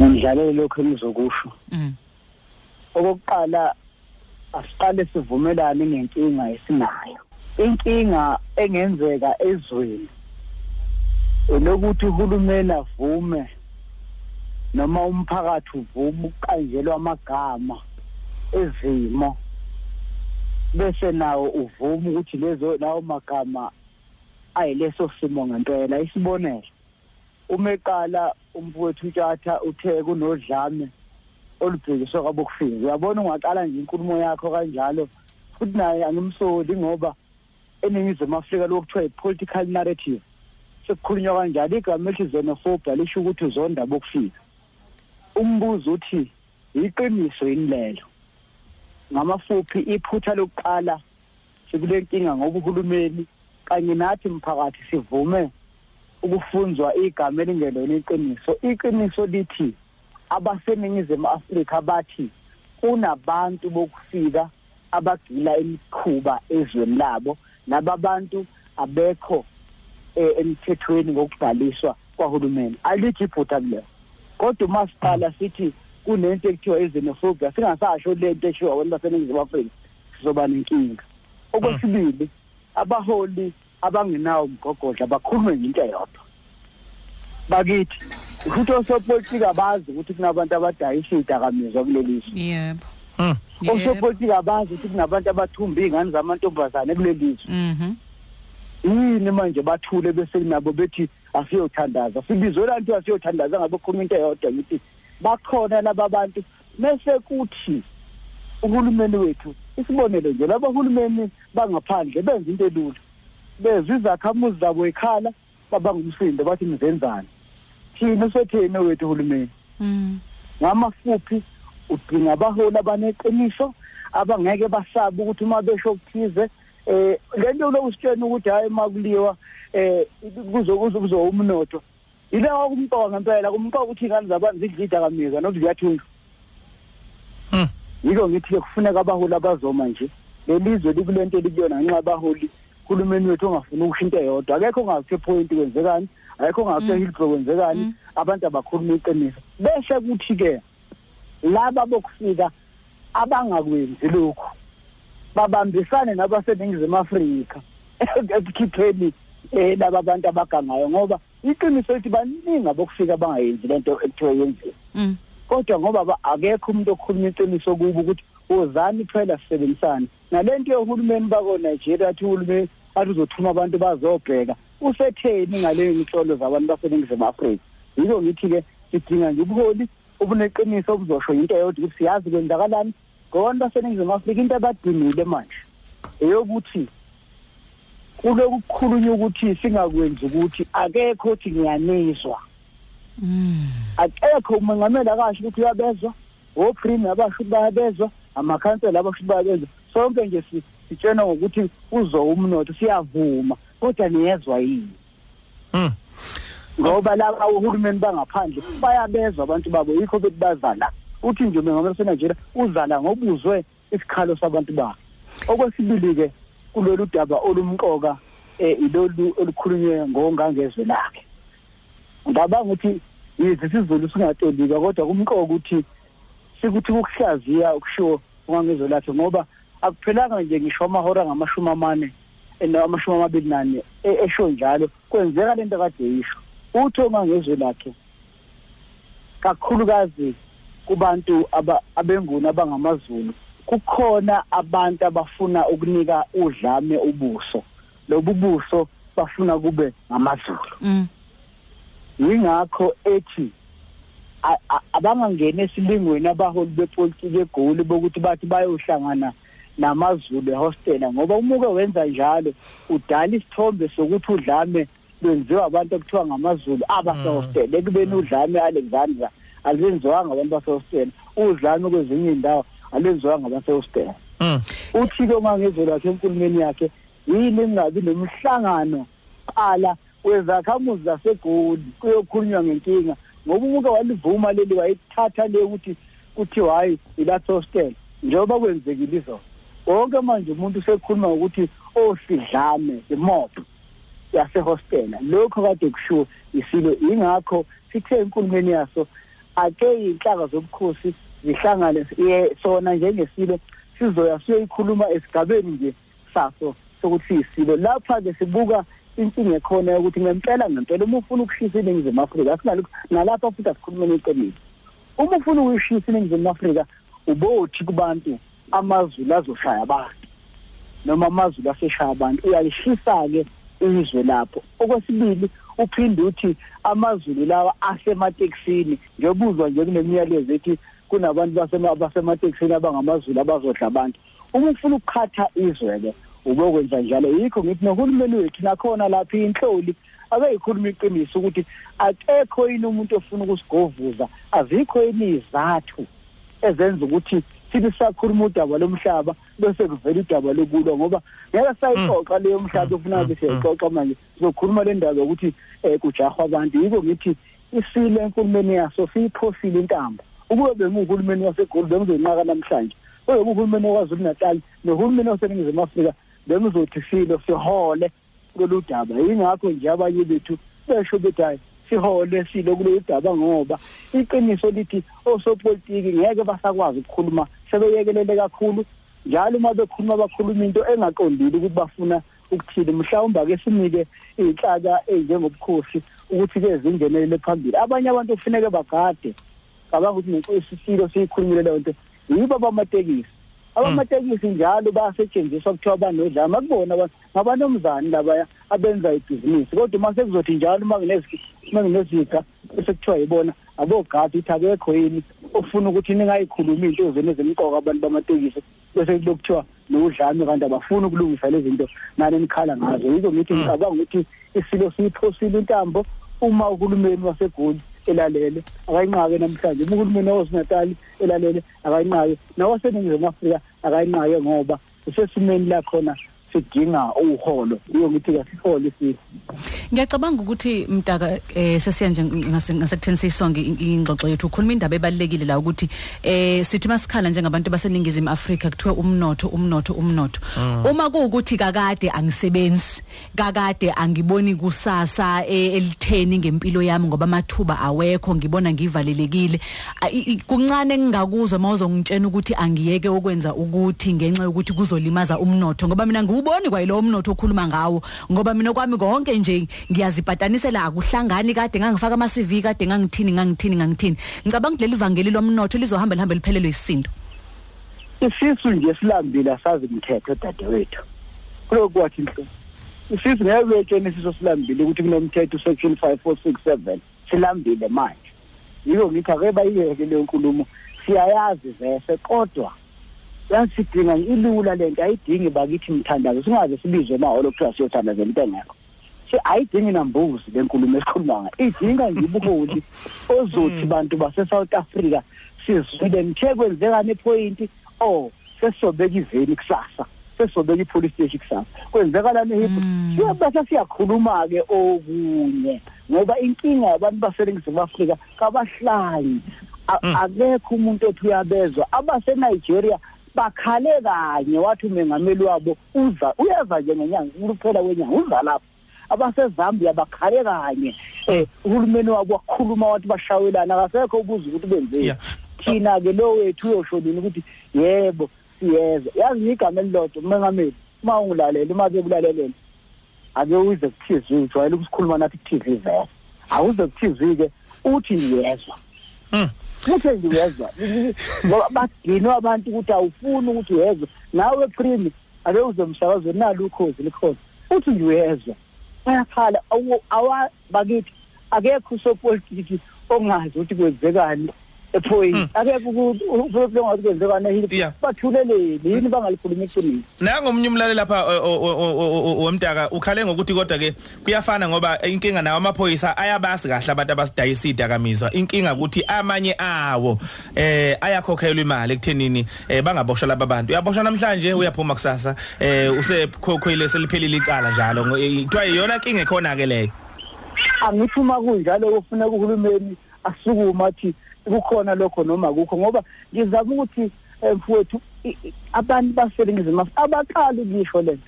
ngidlalele lokho engizokusho. Mhm. okokuqala asiqale sivumelane ngenkinga esinayo. Inkinga engenzeka ezweni elokuthi uhulumeni avume noma umphakathi uvume ukuqanjelwa amagama ezimo bese nawo uvuma ukuthi lezo lawo magama ayileso simo ngempela. Isibonelo uma eqala umfowethu uTshatha uthe kunodlame olubhekiswa kwabokufika uyabona ungaqala nje inkulumo yakho kanjalo futhi naye angimsoli ngoba eningizimu Afrika lokuthiwa i-political narrative. Sekukhulunywa kanjalo igama elithi xenophobia lisho ukuthi uzonda bokufika. Umbuzo uthi iqiniso yini lelo? Ngamafuphi iphutha lokuqala sikule nkinga ngoba uhulumeni kanye nathi mphakathi sivume ukufunzwa igama elingelona iqiniso iqiniso lithi abaseningizimu Afrika bathi kunabantu bokufika abagila imikhuba ezweni labo lababantu abekho eh, emthethweni ngokubhaliswa kwahulumeni. Alithi iphutha kuleyo kodwa umasipala sithi kunento ekuthiwa izenophobia singasasho lento eshiwo abantu baseningizimu Afrika sizoba nenkinga. Okwesibili abaholi abangenawo umgogodla bakhulume into eyodwa bakithi futhi osopolitika bazi ukuthi kunabantu abadayisa izidakamizwa kulelizwe Yebo. Mm. Yebo. osopolitika bazi ukuthi kunabantu abathumba izingane zamantombazane kulelizwe Mhm. yini manje bathule bese nabo bethi asiyothandaza sibizwe lanto asiyothandaza ngabe khona into eyodwa ngithi bakhona laba bantu bese kuthi uhulumeni wethu isibonelo nje laba hulumeni bangaphandle benza into elula bezwe izakhamuzi zabo ekhala babangumsindo bathi nizenzani? Thina sethene wethu uhulumeni? Mhm. ngamafuphi? Udinga abaholi abaneqiniso abangeke basabe ukuthi uma besho ukuthize eh lento lokusitshena ukuthi hayi makuliwa eh kuzo kuzo kuzo umnotho. Yilawa kumqoka ngempela kumqoka ukuthi ingane zabantu zidlida kamika nokuthi ziyathunjwa. Mm. yiko ngithi ke kufuneka abaholi abazoma nje. Lelizwe likulento likuyona ngenxa abaholi kulumeni wethu ongafuna ukushintsha eyodwa akekho ongathe point kwenzekani akekho ongathe hillbro kwenzekani abantu abakhuluma iqiniso. Bese kuthi ke laba bokufika abangakwenzi lokhu babambisane nabaseningizimu Afrika ekukhipheni eh laba bantu abagangayo ngoba iqiniso lithi baningi abokufika abangayenzi lento ekuthiwa yenziwe Mhm. kodwa ngoba ba- akekho umuntu okhuluma iqiniso kubo ukuthi wozani phela sisebenzisane. Nalento yohulumeni bako Nigeria athi uhulumeni athi uzothuma abantu bazobheka. Usetheni ngale mihlolo zabantu baseningizimu Afrika? Yiko ngithi ke sidinga nje ubuholi obuneqiniso obuzosho into eyodwa ukuthi siyazi kwenzakalani. Ngobantu baseningizimu Afrika into abadingile manje eyokuthi kuloku kukhulunywa ukuthi singakwenzi ukuthi akekho othi ngiyanizwa. Mhm. akekho umengameli akasho ukuthi uyabezwa oprime abasho ukuthi bayabezwa amakhansela abasho ukuthi bayabezwa. Sonke nje si- sitshena ngokuthi uzo umnotho siyavuma kodwa niyezwa yini? Mm. ngoba laba uhulumeni bangaphandle bayabezwa abantu babo yikho bethi bazala. Uthi nje umengameli waseNigeria uzala ngobuzwe isikhalo sabantu bakhe. Okwesibili ke kulolu daba olumqoka eh ilolu olukhulunywe ngongangezwe lakhe. Ngabanga ukuthi yithi sizulu singatolika kodwa kumqoka ukuthi sikuthi ukuhlaziya ukushiwo ungangezwe lakhe ngoba akuphelanga nje ngisho amahora ngamashumi amane amashumi amabili nane esho njalo. Kwenzeka lento kade yisho. Uthi ongangezwe lakhe kakhulukazi kubantu abenguni abangamazulu kukhona abantu abafuna ukunika udlame ubuso. Lobu buso bafuna kube ngamazulu. Mhm. yingakho ethi abangangena esilingweni abaholi bepolitiki egoli bokuthi bathi bayohlangana namazulu ehostela ngoba umuke wenza njalo. Udala isithombe sokuthi udlame lwenziwa abantu ekuthiwa ngamazulu abasehostela. Ekubeni udlame Alexandra alenziwanga abantu basehostela. Udlame kwezinye indawo alenziwanga abasehostela. Mm. uthi ke mangezwe lakhe enkulumeni yakhe yini engabi nomhlangano qala wezakhamuzi zasegoli kuyokhulunywa ngenkinga? Ngoba umuke walivuma leli wayithatha le ukuthi kuthiwa hayi ilathi hostel njengoba kwenzekile izona wonke manje umuntu usekhuluma ngokuthi osidlame imob yasehostela. Lokho kade kushiwo isilo. Ingakho sithe enkulumeni yaso ake inhlaka zobukhosi zihlangane sona njengesilo sizoya siyoyikhuluma esigabeni nje saso sokuthi isilo lapha ke sibuka inkinga ekhona ukuthi ngempela ngempela uma ufuna ukushisa iningizimu Afrika asinalo nalapha futhi asikhulumeni iqiniso uma ufuna ukuyishisa iningizimu Afrika ubothi kubantu amazulu azoshaya abantu noma amazulu aseshaya abantu uyalishisa ke izwe lapho. Okwesibili uphinde uthi amazulu lawa asemateksini ngiyobuzwa nje kunemiyalezo ethi kunabantu basema basemateksini abangamazulu abazodla abantu. Uma ufuna ukukhatha izwe ke ubokwenza njalo. Yikho ngithi nohulumeni wethu nakhona lapha inhloli abeyikhuluma iqiniso ukuthi akekho yini umuntu ofuna ukusigovuza azikho yini izathu ezenza ukuthi sithi sakhuluma udaba lomhlaba bese kuvela udaba lokulwa ngoba ngeke sayixoxa leyo mhlaba ofuna ukuthi siyixoxa manje. Sizokhuluma le ndaba ukuthi eh kujahwa abantu. Yiko ngithi isile enkulumeni yaso siyiphosile intambo ukube benguhulumeni waseGoli bengizonqaka namhlanje oyobe uhulumeni waKwaZulu Natal nohulumeni waseNingizimu Afrika bengizothi silo sihole kulolu daba. Yingakho nje abanye bethu besho bethi hayi sihole silo kulolu daba ngoba iqiniso lithi osopolitiki ngeke basakwazi ukukhuluma sebeyekelele kakhulu. Njalo uma bekhuluma bakhuluma into engaqondile ukuthi bafuna ukuthini mhlawumbe ake sinike inhlaka enjengobukhosi ukuthi ke zingenelele phambili. Abanye abantu kufuneka bagade cabanga ukuthi nenkosi siyikhulumile leyo nto. Yibo abamatekisi. Abamatekisi njalo bayasetshenziswa kuthiwa banodlama kubona abantu ngabantomzane labaya abenza ibhizinisi kodwa uma sekuzothi njalo uma uma ngineziga bese kuthiwa yibona abogadi ithi akekho yini ofuna ukuthi ningayikhuluma into zenu ezimqoka abantu bamatekisi bese lokuthiwa nodlame kanti abafuni ukulungisa lezi zinto nani nikhala ngazo. Yiko ngithi ngicabanga ukuthi isilo siyiphosile intambo uma uhulumeni wasegoli elalele akayinqake namhlanje. Uma uhulumeni waseNatal elalele akayinqake. Nawaseningizimu Afrika akayinqake ngoba usesimeni la khona sidinga uholo iyo ngithi kasihole sisi Ngiyacabanga ukuthi mtaka eh sesiya nje ngasekutheni sisonke ingxoxo yethu. Ukhuluma indaba ebalekile la ukuthi eh sithi masikhala njengabantu baseningizimu Afrika kuthiwe umnotho umnotho umnotho. Uma kuukuthi kakade angisebenzi kakade angiboni kusasa eh, elitheni ngempilo yami ngoba amathuba awekho ngibona ngivalelekile. A- i- i- kuncane ngingakuzwa mawuzongitshena ukuthi angiyeke ukwenza ukuthi ngenxa yokuthi kuzolimaza umnotho ngoba mina ngiwuboni kwayilo umnotho okhuluma ngawo ngoba mina kwami konke nje ngiyazipatanisela akuhlangani kade ngangifaka ama CV kade ngangithini ngangithini ngangithini. Ngicabanga ukuthi leli vangeli lomnotho lizohamba lihambe liphelelwe isindo isisu nje silambile asazi umthetho dadewethu. Kuloko kwathi inhlo isisu uyetshena isiso silambile ukuthi kunomthetho section 5467 silambile manje. Yiko ngithi ake bayiyeke leyo nkulumo siyayazi vese kodwa yasidinga ilula lento ayidingi bakithi mthandazo singaze sibizwe maholo kuthiwa siyothandaza into engekho se ayidingi nambuzi lenkulumo esikhuluma ngayo idinga nje ubuholi ozothi bantu base South Africa sizwile ngithe kwenzekani epoint oh sesobeka iveni kusasa sesobeka ipolice station kusasa. Kwenzekalani hipho siyabasa siyakhuluma ke okunye ngoba inkinga yabantu baseningizimu Afrika kabahlali. A- akekho umuntu othi uyabezwa. Abase Nigeria bakhale kanye wathi umengameli wabo uza uyeza nje ngenyanga ukuphela kwenyanga uza lapha abasezambia bakhale kanye. Eh uhulumeni wabo wakhuluma wathi bashawelana akasekho ubuza ukuthi benzeni Yeah. thina ke lo wethu uyosholini ukuthi yebo siyeza. Yazi igama elilodwa umengameli uma ungilalela uma bekulalela ake uze ku TV ujwayele ukusikhuluma nathi ku TV vese awuze ku TV ke uthi yezwa Mm. futhi nje uyezwa. Ngoba badinwa abantu ukuthi awufuni ukuthi uyezwe. Nawe primi ake uze emsakazweni nalo ukhozi likhona. Uthi nje uyezwa. Bayakhala awu- awa bakithi akekho usopolitiki ongazi ukuthi kwenzekani. Ephoyini akekho ukuthi ongazi kwenzekani Yeah. ehili bathuleleni yini bangalikhuluma iqiniso Nangomunye umlaleli lapha womtaka ukhale ngokuthi kodwa ke kuyafana ngoba inkinga nawo amaphoyisa ayabasi kahle abantu abasidayisa idakamizwa inkinga ukuthi amanye awo eh ayakhokhelwa imali ekuthenini eh bangaboshwa laba bantu. Uyaboshwa namhlanje uyaphuma kusasa eh usekhokhoile seliphelile icala njalo. Eh, kuthiwa iyona inkinga ekhona ke leyo. Angithi uma kunjalo kufuneka uhulumeni asukuma athi kukhona lokho noma kukho ngoba ngizama ukuthi eh, mfowethu i- i- abantu baseningizimu Afrika abaqali ukisho lento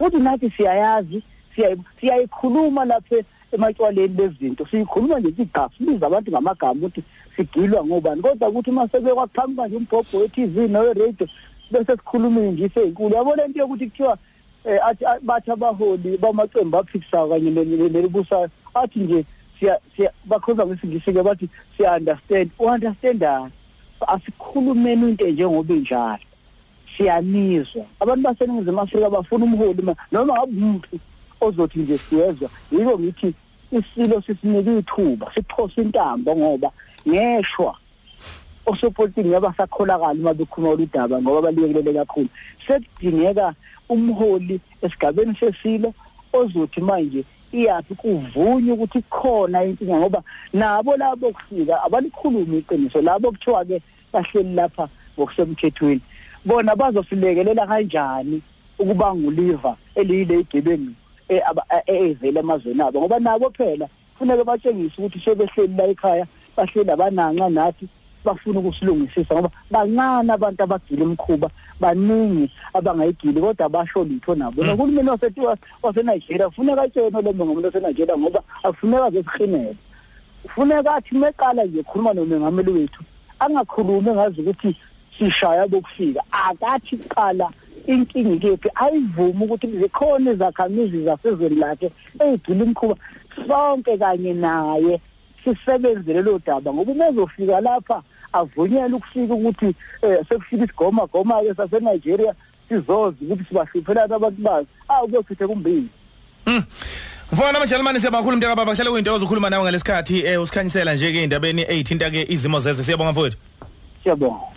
uthi nathi siyayazi siyayi- siyayikhuluma lapha ematshwaleni lezinto sikhuluma nje sicha sibiza abantu ngamagama ukuthi sigilwa ngobani kodwa ukuthi mase bekwaqhamuka nje umbhobho we-TV no-radio bese sikhuluma nje ezinkulu yabona into yokuthi kuthiwa eh athi bathi abaholi bamaqembu aphikisayo kanye nelibusayo athi nje siya siya bakhuluma ngesingisi ke bathi siya understand u-understandani asikhulumeni into njengoba injalo. Siyanizwa. Abantu baseningizimu afrika bafuna umholi noma ngabe umuntu ozothi nje siyezwa yiko ngithi isilo sisinike ithuba siphosa intambo ngoba ngeshwa. Osopolitiki ngabasakholakala uma bekhuluma udaba ngoba baliyekelele kakhulu. Sekudingeka umholi esigabeni sesilo ozothi manje iyathi kuvunywe ukuthi khona inkinga ngoba nabo labo kufika abalikhulumi iqiniso. Labo kuthiwa ke bahleli lapha ngokusemthethweni. Bona bazosilekelela kanjani ukuba nguliva eliyile igebengu evela emazweni abo? Ngoba nabo phela kufanele batshengise ukuthi sebehleli la ekhaya bahleli abananca nathi bafuna ukusilungisisa ngoba bancane abantu abagila imkhuba baningi abangayigili kodwa basho litho nabo. Nohulumeni wasethiwa waseNigeria kufuneka atshene lo ngomuntu waseNigeria ngoba akufuneka zesihlinele kufuneka athi meqala nje khuluma nomengameli wethu angakhulumi ngazi ukuthi sishaya bokufika. Akathi qala inkingi kephi ayivuma ukuthi zikhona izakhamizi zasezweni lakhe eyigila imkhuba sonke kanye naye sisebenzele lo daba ngoba uma ezofika lapha avunyelwe ukufika ukuthi eh sekufika isigoma goma ke saseNigeria sizozi ukuthi sibahluphelana abantu bazi awu kuyochithe kumbili Mfana amajalimane siyabakhulu mntaka baba hlale kuyinto ozokhuluma nawe ngalesikhathi eh usikhanyisela nje ke indabeni eyithinta ke izimo zezwe. Siyabonga mfowethu. Siyabonga.